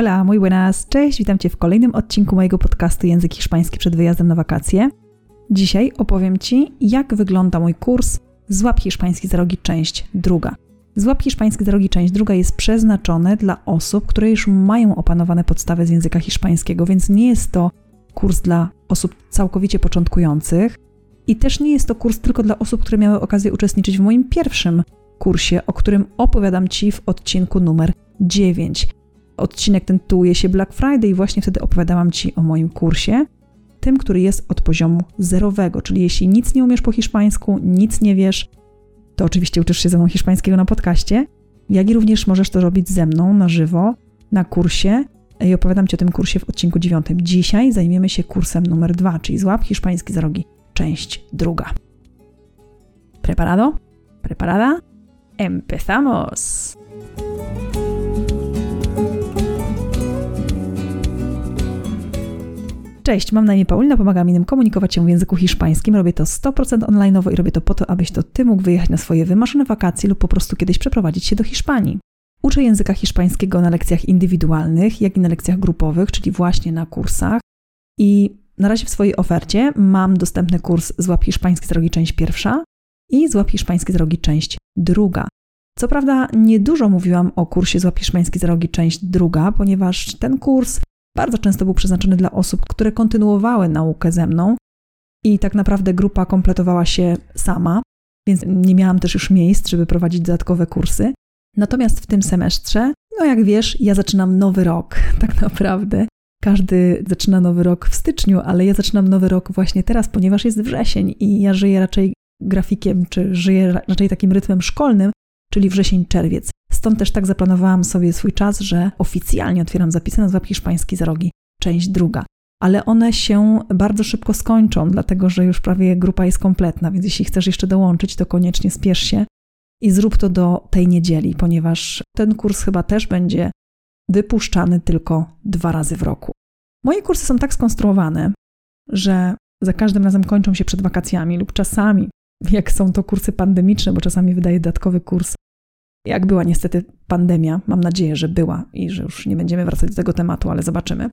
Hola, muy buenas, cześć, witam Cię w kolejnym odcinku mojego podcastu Język Hiszpański przed wyjazdem na wakacje. Dzisiaj opowiem Ci, jak wygląda mój kurs Złap Hiszpański z rogi, część druga. Złap Hiszpański z rogi, część druga jest przeznaczony dla osób, które już mają opanowane podstawy z języka hiszpańskiego, więc nie jest to kurs dla osób całkowicie początkujących i też nie jest to kurs tylko dla osób, które miały okazję uczestniczyć w moim pierwszym kursie, o którym opowiadam Ci w odcinku numer 9. Odcinek ten tytułuje się Black Friday i właśnie wtedy opowiadałam Ci o moim kursie, tym, który jest od poziomu zerowego, czyli jeśli nic nie umiesz po hiszpańsku, nic nie wiesz, to oczywiście uczysz się ze mną hiszpańskiego na podcaście, jak i również możesz to robić ze mną na żywo, na kursie i opowiadam Ci o tym kursie w odcinku 9. Dzisiaj zajmiemy się kursem numer 2, czyli Złap hiszpański za rogi, część druga. Preparado? Preparada? Empezamos! Cześć, mam na imię Paulina, pomagam innym komunikować się w języku hiszpańskim. Robię to 100% online i robię to po to, abyś to ty mógł wyjechać na swoje wymarzone wakacje lub po prostu kiedyś przeprowadzić się do Hiszpanii. Uczę języka hiszpańskiego na lekcjach indywidualnych, jak i na lekcjach grupowych, czyli właśnie na kursach. I na razie w swojej ofercie mam dostępny kurs Złap hiszpański z drogi część pierwsza i Złap hiszpański z drogi część druga. Co prawda, niedużo mówiłam o kursie Złap hiszpański z drogi część druga, ponieważ ten kurs bardzo często był przeznaczony dla osób, które kontynuowały naukę ze mną i tak naprawdę grupa kompletowała się sama, więc nie miałam też już miejsc, żeby prowadzić dodatkowe kursy. Natomiast w tym semestrze, no jak wiesz, ja zaczynam nowy rok, tak naprawdę. Każdy zaczyna nowy rok w styczniu, ale ja zaczynam nowy rok właśnie teraz, ponieważ jest wrzesień i ja żyję raczej grafikiem, czy żyję raczej takim rytmem szkolnym, czyli wrzesień-czerwiec. Stąd też tak zaplanowałam sobie swój czas, że oficjalnie otwieram zapisy na Złap Hiszpański za rogi, część druga. Ale one się bardzo szybko skończą, dlatego że już prawie grupa jest kompletna, więc jeśli chcesz jeszcze dołączyć, to koniecznie spiesz się i zrób to do tej niedzieli, ponieważ ten kurs chyba też będzie wypuszczany tylko dwa razy w roku. Moje kursy są tak skonstruowane, że za każdym razem kończą się przed wakacjami lub czasami, jak są to kursy pandemiczne, bo czasami wydaję dodatkowy kurs jak była niestety pandemia, mam nadzieję, że była i że już nie będziemy wracać do tego tematu, ale zobaczymy,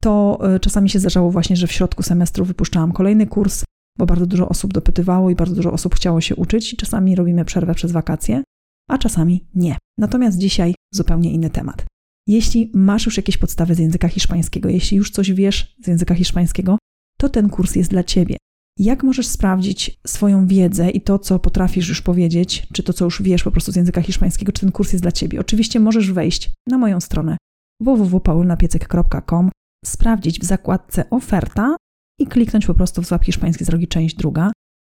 to e, czasami się zdarzało właśnie, że w środku semestru wypuszczałam kolejny kurs, bo bardzo dużo osób dopytywało i bardzo dużo osób chciało się uczyć i czasami robimy przerwę przez wakacje, a czasami nie. Natomiast dzisiaj zupełnie inny temat. Jeśli masz już jakieś podstawy z języka hiszpańskiego, jeśli już coś wiesz z języka hiszpańskiego, to ten kurs jest dla Ciebie. Jak możesz sprawdzić swoją wiedzę i to, co potrafisz już powiedzieć, czy to, co już wiesz po prostu z języka hiszpańskiego, czy ten kurs jest dla ciebie? Oczywiście możesz wejść na moją stronę www.paulnapiecek.com, sprawdzić w zakładce oferta i kliknąć po prostu w złap hiszpański z drogi część druga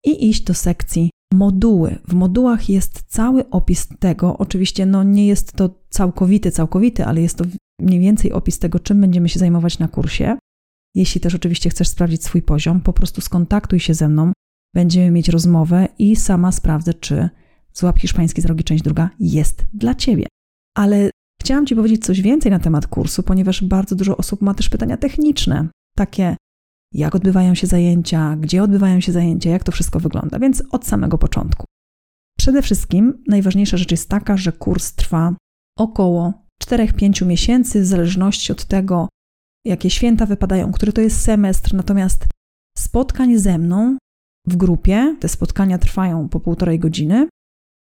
i iść do sekcji moduły. W modułach jest cały opis tego, oczywiście no nie jest to całkowity, całkowity, ale jest to mniej więcej opis tego, czym będziemy się zajmować na kursie. Jeśli też oczywiście chcesz sprawdzić swój poziom, po prostu skontaktuj się ze mną, będziemy mieć rozmowę i sama sprawdzę, czy Złap Hiszpański z drogi część druga jest dla Ciebie. Ale chciałam Ci powiedzieć coś więcej na temat kursu, ponieważ bardzo dużo osób ma też pytania techniczne, takie jak odbywają się zajęcia, gdzie odbywają się zajęcia, jak to wszystko wygląda, więc od samego początku. Przede wszystkim najważniejsza rzecz jest taka, że kurs trwa około 4-5 miesięcy, w zależności od tego, jakie święta wypadają, który to jest semestr, natomiast spotkań ze mną w grupie, te spotkania trwają po półtorej godziny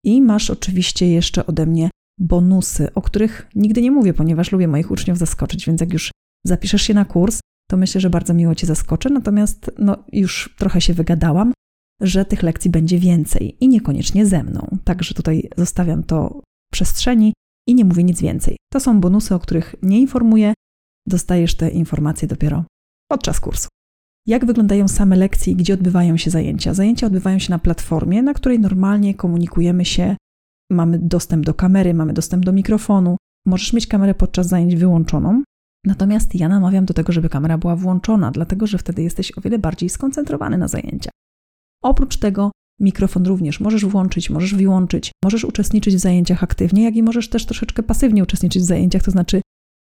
i masz oczywiście jeszcze ode mnie bonusy, o których nigdy nie mówię, ponieważ lubię moich uczniów zaskoczyć, więc jak już zapiszesz się na kurs, to myślę, że bardzo miło Cię zaskoczę, natomiast no, już trochę się wygadałam, że tych lekcji będzie więcej i niekoniecznie ze mną. Także tutaj zostawiam to w przestrzeni i nie mówię nic więcej. To są bonusy, o których nie informuję, dostajesz te informacje dopiero podczas kursu. Jak wyglądają same lekcje i gdzie odbywają się zajęcia? Zajęcia odbywają się na platformie, na której normalnie komunikujemy się. Mamy dostęp do kamery, mamy dostęp do mikrofonu. Możesz mieć kamerę podczas zajęć wyłączoną. Natomiast ja namawiam do tego, żeby kamera była włączona, dlatego że wtedy jesteś o wiele bardziej skoncentrowany na zajęciach. Oprócz tego mikrofon również możesz włączyć, możesz wyłączyć, możesz uczestniczyć w zajęciach aktywnie, jak i możesz też troszeczkę pasywnie uczestniczyć w zajęciach, to znaczy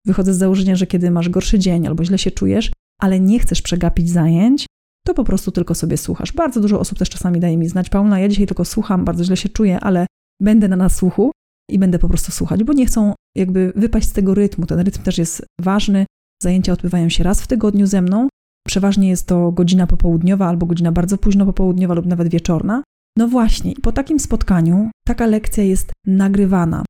Wychodzę z założenia, że kiedy masz gorszy dzień albo źle się czujesz, ale nie chcesz przegapić zajęć, to po prostu tylko sobie słuchasz. Bardzo dużo osób też czasami daje mi znać, Paula, ja dzisiaj tylko słucham, bardzo źle się czuję, ale będę na nasłuchu. i będę po prostu słuchać, bo nie chcą jakby wypaść z tego rytmu. Ten rytm też jest ważny. Zajęcia odbywają się raz w tygodniu ze mną. Przeważnie jest to godzina popołudniowa albo godzina bardzo późno popołudniowa lub nawet wieczorna. No właśnie, po takim spotkaniu taka lekcja jest nagrywana.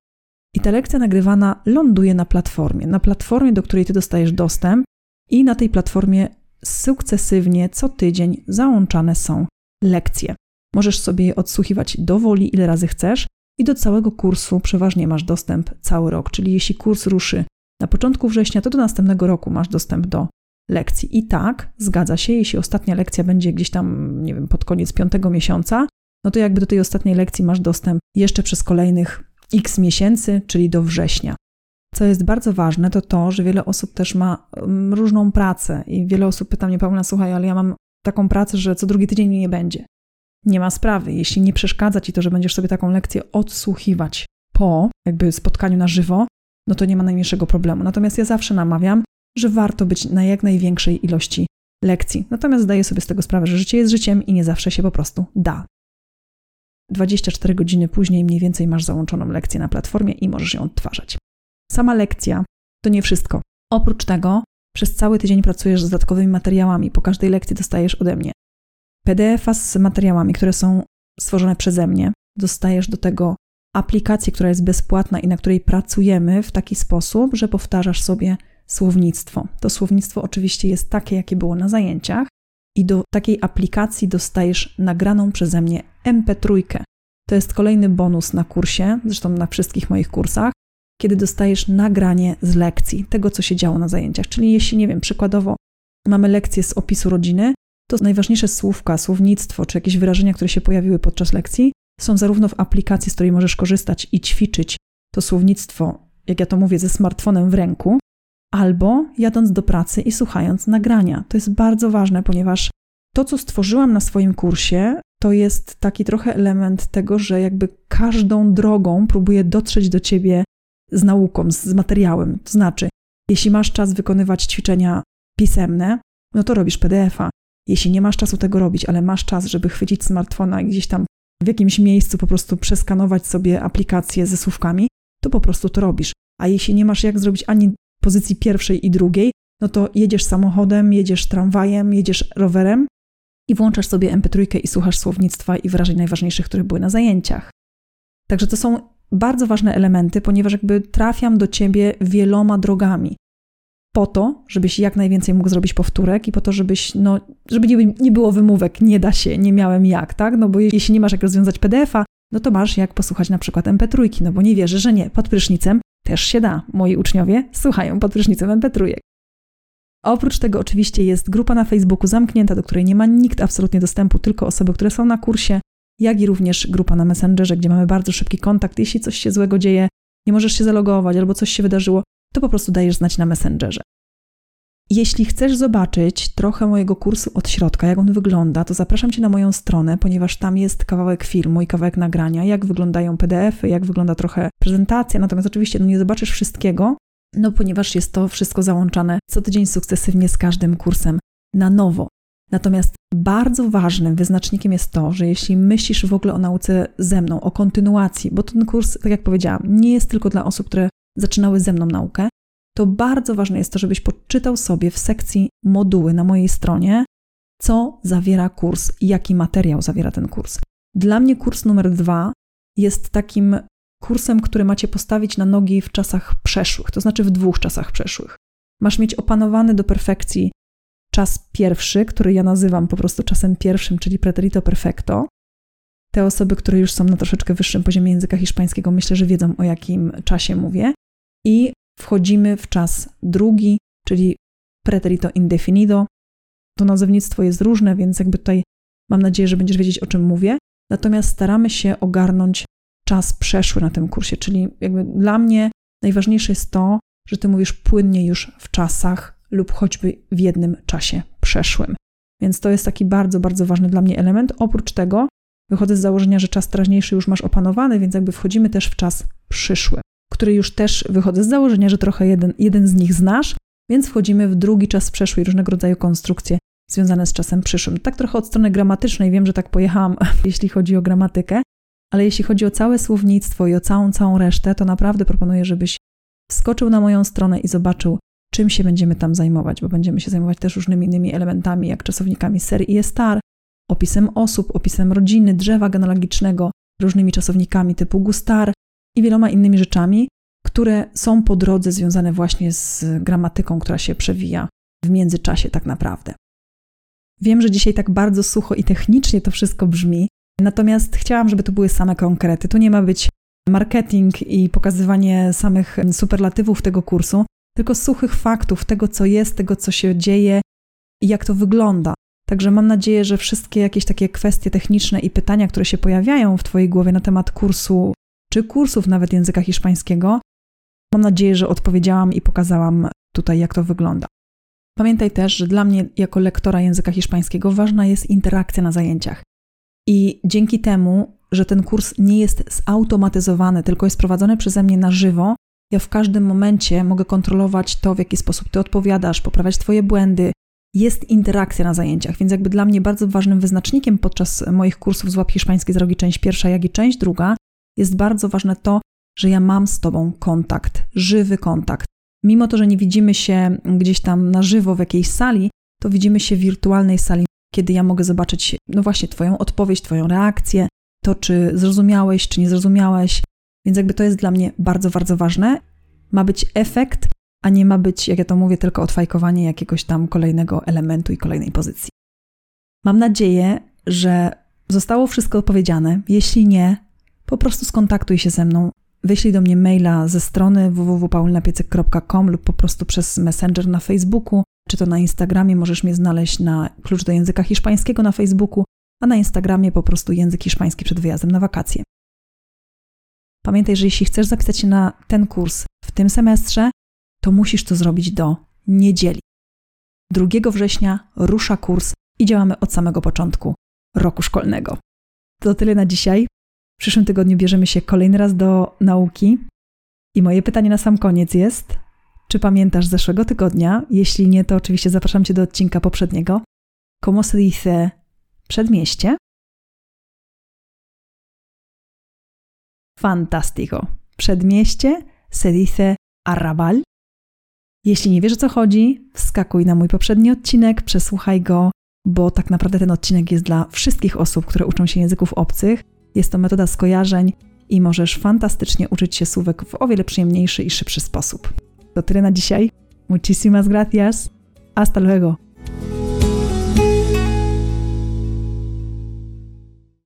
I ta lekcja nagrywana ląduje na platformie, na platformie, do której ty dostajesz dostęp, i na tej platformie sukcesywnie co tydzień załączane są lekcje. Możesz sobie je odsłuchiwać do woli, ile razy chcesz, i do całego kursu przeważnie masz dostęp cały rok. Czyli jeśli kurs ruszy na początku września, to do następnego roku masz dostęp do lekcji. I tak, zgadza się, jeśli ostatnia lekcja będzie gdzieś tam, nie wiem, pod koniec piątego miesiąca, no to jakby do tej ostatniej lekcji masz dostęp jeszcze przez kolejnych x miesięcy, czyli do września. Co jest bardzo ważne, to to, że wiele osób też ma mm, różną pracę i wiele osób pyta mnie, Paulina, słuchaj, ale ja mam taką pracę, że co drugi tydzień mnie nie będzie. Nie ma sprawy. Jeśli nie przeszkadza ci to, że będziesz sobie taką lekcję odsłuchiwać po jakby spotkaniu na żywo, no to nie ma najmniejszego problemu. Natomiast ja zawsze namawiam, że warto być na jak największej ilości lekcji. Natomiast zdaję sobie z tego sprawę, że życie jest życiem i nie zawsze się po prostu da. 24 godziny później mniej więcej masz załączoną lekcję na platformie i możesz ją odtwarzać. Sama lekcja to nie wszystko. Oprócz tego przez cały tydzień pracujesz z dodatkowymi materiałami. Po każdej lekcji dostajesz ode mnie PDF-a z materiałami, które są stworzone przeze mnie. Dostajesz do tego aplikację, która jest bezpłatna i na której pracujemy w taki sposób, że powtarzasz sobie słownictwo. To słownictwo oczywiście jest takie, jakie było na zajęciach, i do takiej aplikacji dostajesz nagraną przeze mnie MP3. To jest kolejny bonus na kursie, zresztą na wszystkich moich kursach, kiedy dostajesz nagranie z lekcji, tego co się działo na zajęciach. Czyli jeśli, nie wiem, przykładowo mamy lekcję z opisu rodziny, to najważniejsze słówka, słownictwo czy jakieś wyrażenia, które się pojawiły podczas lekcji, są zarówno w aplikacji, z której możesz korzystać i ćwiczyć to słownictwo, jak ja to mówię, ze smartfonem w ręku, albo jadąc do pracy i słuchając nagrania. To jest bardzo ważne, ponieważ to, co stworzyłam na swoim kursie, to jest taki trochę element tego, że jakby każdą drogą próbuję dotrzeć do ciebie z nauką, z materiałem. To znaczy, jeśli masz czas wykonywać ćwiczenia pisemne, no to robisz PDF-a. Jeśli nie masz czasu tego robić, ale masz czas, żeby chwycić smartfona i gdzieś tam w jakimś miejscu po prostu przeskanować sobie aplikację ze słówkami, to po prostu to robisz. A jeśli nie masz jak zrobić ani pozycji pierwszej i drugiej, no to jedziesz samochodem, jedziesz tramwajem, jedziesz rowerem i włączasz sobie MP3 i słuchasz słownictwa i wyrażeń najważniejszych, które były na zajęciach. Także to są bardzo ważne elementy, ponieważ jakby trafiam do ciebie wieloma drogami. Po to, żebyś jak najwięcej mógł zrobić powtórek i po to, żebyś, no, żeby nie, nie było wymówek, nie da się, nie miałem jak, tak? No bo jeśli nie masz jak rozwiązać PDF-a, no to masz jak posłuchać na przykład MP3, no bo nie wierzę, że nie. Pod prysznicem też się da. Moi uczniowie słuchają pod prysznicem MP3. Oprócz tego oczywiście jest grupa na Facebooku zamknięta, do której nie ma nikt absolutnie dostępu, tylko osoby, które są na kursie, jak i również grupa na Messengerze, gdzie mamy bardzo szybki kontakt. Jeśli coś się złego dzieje, nie możesz się zalogować albo coś się wydarzyło, to po prostu dajesz znać na Messengerze. Jeśli chcesz zobaczyć trochę mojego kursu od środka, jak on wygląda, to zapraszam Cię na moją stronę, ponieważ tam jest kawałek filmu i kawałek nagrania, jak wyglądają PDF-y, jak wygląda trochę prezentacja. Natomiast oczywiście no nie zobaczysz wszystkiego, no ponieważ jest to wszystko załączane co tydzień sukcesywnie z każdym kursem na nowo. Natomiast bardzo ważnym wyznacznikiem jest to, że jeśli myślisz w ogóle o nauce ze mną, o kontynuacji, bo ten kurs, tak jak powiedziałam, nie jest tylko dla osób, które zaczynały ze mną naukę, to bardzo ważne jest to, żebyś podczytał sobie w sekcji moduły na mojej stronie, co zawiera kurs jaki materiał zawiera ten kurs. Dla mnie kurs numer dwa jest takim kursem, który macie postawić na nogi w czasach przeszłych, to znaczy w dwóch czasach przeszłych. Masz mieć opanowany do perfekcji czas pierwszy, który ja nazywam po prostu czasem pierwszym, czyli preterito perfecto. Te osoby, które już są na troszeczkę wyższym poziomie języka hiszpańskiego, myślę, że wiedzą o jakim czasie mówię. I wchodzimy w czas drugi, czyli preterito indefinido. To nazewnictwo jest różne, więc jakby tutaj mam nadzieję, że będziesz wiedzieć, o czym mówię. Natomiast staramy się ogarnąć czas przeszły na tym kursie, czyli jakby dla mnie najważniejsze jest to, że ty mówisz płynnie już w czasach lub choćby w jednym czasie przeszłym. Więc to jest taki bardzo, bardzo ważny dla mnie element. Oprócz tego wychodzę z założenia, że czas teraźniejszy już masz opanowany, więc jakby wchodzimy też w czas przyszły który już też wychodzę z założenia, że trochę jeden, jeden z nich znasz, więc wchodzimy w drugi czas przeszły i różnego rodzaju konstrukcje związane z czasem przyszłym. Tak trochę od strony gramatycznej wiem, że tak pojechałam, jeśli chodzi o gramatykę, Ale jeśli chodzi o całe słownictwo i o całą, całą resztę, to naprawdę proponuję, żebyś wskoczył na moją stronę i zobaczył, czym się będziemy tam zajmować, bo będziemy się zajmować też różnymi innymi elementami, jak czasownikami serii star, opisem osób, opisem rodziny, drzewa genealogicznego, różnymi czasownikami typu gustar i wieloma innymi rzeczami, które są po drodze związane właśnie z gramatyką, która się przewija w międzyczasie tak naprawdę. Wiem, że dzisiaj tak bardzo sucho i technicznie to wszystko brzmi, natomiast chciałam, żeby to były same konkrety. Tu nie ma być marketing i pokazywanie samych superlatywów tego kursu, tylko suchych faktów tego, co jest, tego, co się dzieje i jak to wygląda. Także mam nadzieję, że wszystkie jakieś takie kwestie techniczne i pytania, które się pojawiają w Twojej głowie na temat kursu, czy kursów nawet języka hiszpańskiego, mam nadzieję, że odpowiedziałam i pokazałam tutaj, jak to wygląda. Pamiętaj też, że dla mnie, jako lektora języka hiszpańskiego, ważna jest interakcja na zajęciach. I dzięki temu, że ten kurs nie jest zautomatyzowany, tylko jest prowadzony przeze mnie na żywo, ja w każdym momencie mogę kontrolować to, w jaki sposób ty odpowiadasz, poprawiać twoje błędy. Jest interakcja na zajęciach, więc jakby dla mnie bardzo ważnym wyznacznikiem podczas moich kursów Złap Hiszpański z drogi część pierwsza, jak i część druga, jest bardzo ważne to, że ja mam z tobą kontakt, żywy kontakt. Mimo to, że nie widzimy się gdzieś tam na żywo w jakiejś sali, to widzimy się w wirtualnej sali, kiedy ja mogę zobaczyć, no właśnie, Twoją odpowiedź, Twoją reakcję, to czy zrozumiałeś, czy nie zrozumiałeś. Więc jakby to jest dla mnie bardzo, bardzo ważne. Ma być efekt, a nie ma być, jak ja to mówię, tylko odfajkowanie jakiegoś tam kolejnego elementu i kolejnej pozycji. Mam nadzieję, że zostało wszystko odpowiedziane. Jeśli nie, po prostu skontaktuj się ze mną. Wyślij do mnie maila ze strony www.paulinapiecek.com lub po prostu przez Messenger na Facebooku, czy to na Instagramie możesz mnie znaleźć na klucz do języka hiszpańskiego na Facebooku, a na Instagramie po prostu język hiszpański przed wyjazdem na wakacje. Pamiętaj, że jeśli chcesz zapisać się na ten kurs w tym semestrze, to musisz to zrobić do niedzieli. 2 września rusza kurs i działamy od samego początku roku szkolnego. To tyle na dzisiaj. W przyszłym tygodniu bierzemy się kolejny raz do nauki. I moje pytanie na sam koniec jest: czy pamiętasz zeszłego tygodnia? Jeśli nie, to oczywiście zapraszam Cię do odcinka poprzedniego. ¿Cómo se dice przedmieście? Fantastico. Przedmieście se dice arrabal. Jeśli nie wiesz o co chodzi, wskakuj na mój poprzedni odcinek, przesłuchaj go, bo tak naprawdę ten odcinek jest dla wszystkich osób, które uczą się języków obcych. Jest to metoda skojarzeń i możesz fantastycznie uczyć się słówek w o wiele przyjemniejszy i szybszy sposób. To tyle na dzisiaj. Muchísimas gracias. Hasta luego.